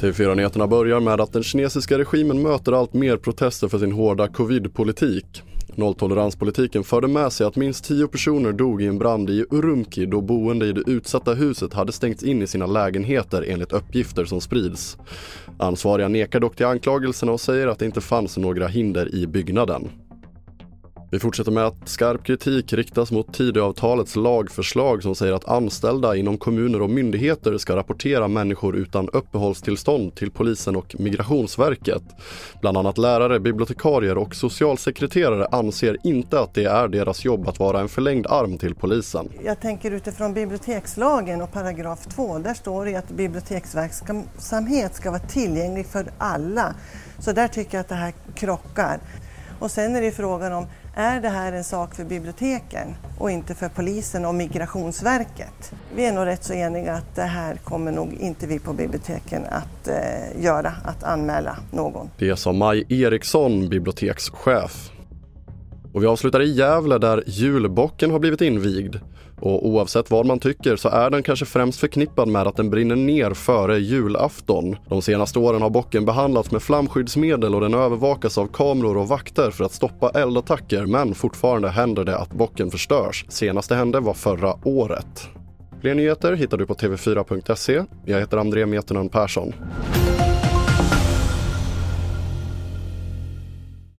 TV4-nyheterna börjar med att den kinesiska regimen möter allt mer protester för sin hårda covid-politik. Nolltoleranspolitiken förde med sig att minst tio personer dog i en brand i Urumqi då boende i det utsatta huset hade stängts in i sina lägenheter enligt uppgifter som sprids. Ansvariga nekar dock till anklagelserna och säger att det inte fanns några hinder i byggnaden. Vi fortsätter med att skarp kritik riktas mot Tidöavtalets lagförslag som säger att anställda inom kommuner och myndigheter ska rapportera människor utan uppehållstillstånd till polisen och Migrationsverket. Bland annat lärare, bibliotekarier och socialsekreterare anser inte att det är deras jobb att vara en förlängd arm till polisen. Jag tänker utifrån bibliotekslagen och paragraf 2, där står det att biblioteksverksamhet ska vara tillgänglig för alla. Så där tycker jag att det här krockar. Och sen är det frågan om är det här en sak för biblioteken och inte för polisen och Migrationsverket? Vi är nog rätt så eniga att det här kommer nog inte vi på biblioteken att eh, göra, att anmäla någon. Det sa Maj Eriksson, bibliotekschef. Och vi avslutar i Gävle där julbocken har blivit invigd. Och oavsett vad man tycker så är den kanske främst förknippad med att den brinner ner före julafton. De senaste åren har bocken behandlats med flamskyddsmedel och den övervakas av kameror och vakter för att stoppa eldattacker men fortfarande händer det att bocken förstörs. Senaste hände var förra året. Fler nyheter hittar du på tv4.se. Jag heter André Metunen Persson.